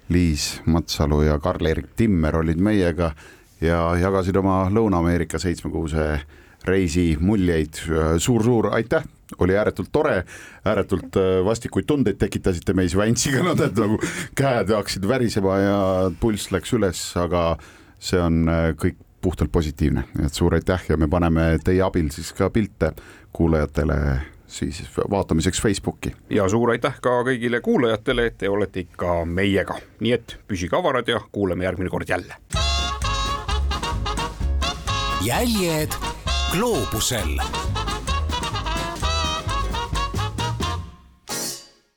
C: Liis Matsalu ja Karl-Erik Timmer olid meiega ja jagasid oma Lõuna-Ameerika seitsmekuuse reisi muljeid suur,. suur-suur aitäh, oli ääretult tore, ääretult vastikuid tundeid tekitasite meis Väntsiga, nad nagu käed hakkasid värisema ja pulss läks üles, aga see on kõik puhtalt positiivne, et suur aitäh ja me paneme teie abil siis ka pilte kuulajatele siis vaatamiseks Facebooki.
D: ja suur aitäh ka kõigile kuulajatele, et te olete ikka meiega, nii et püsige avarad ja kuuleme järgmine kord jälle.
B: jäljed gloobusel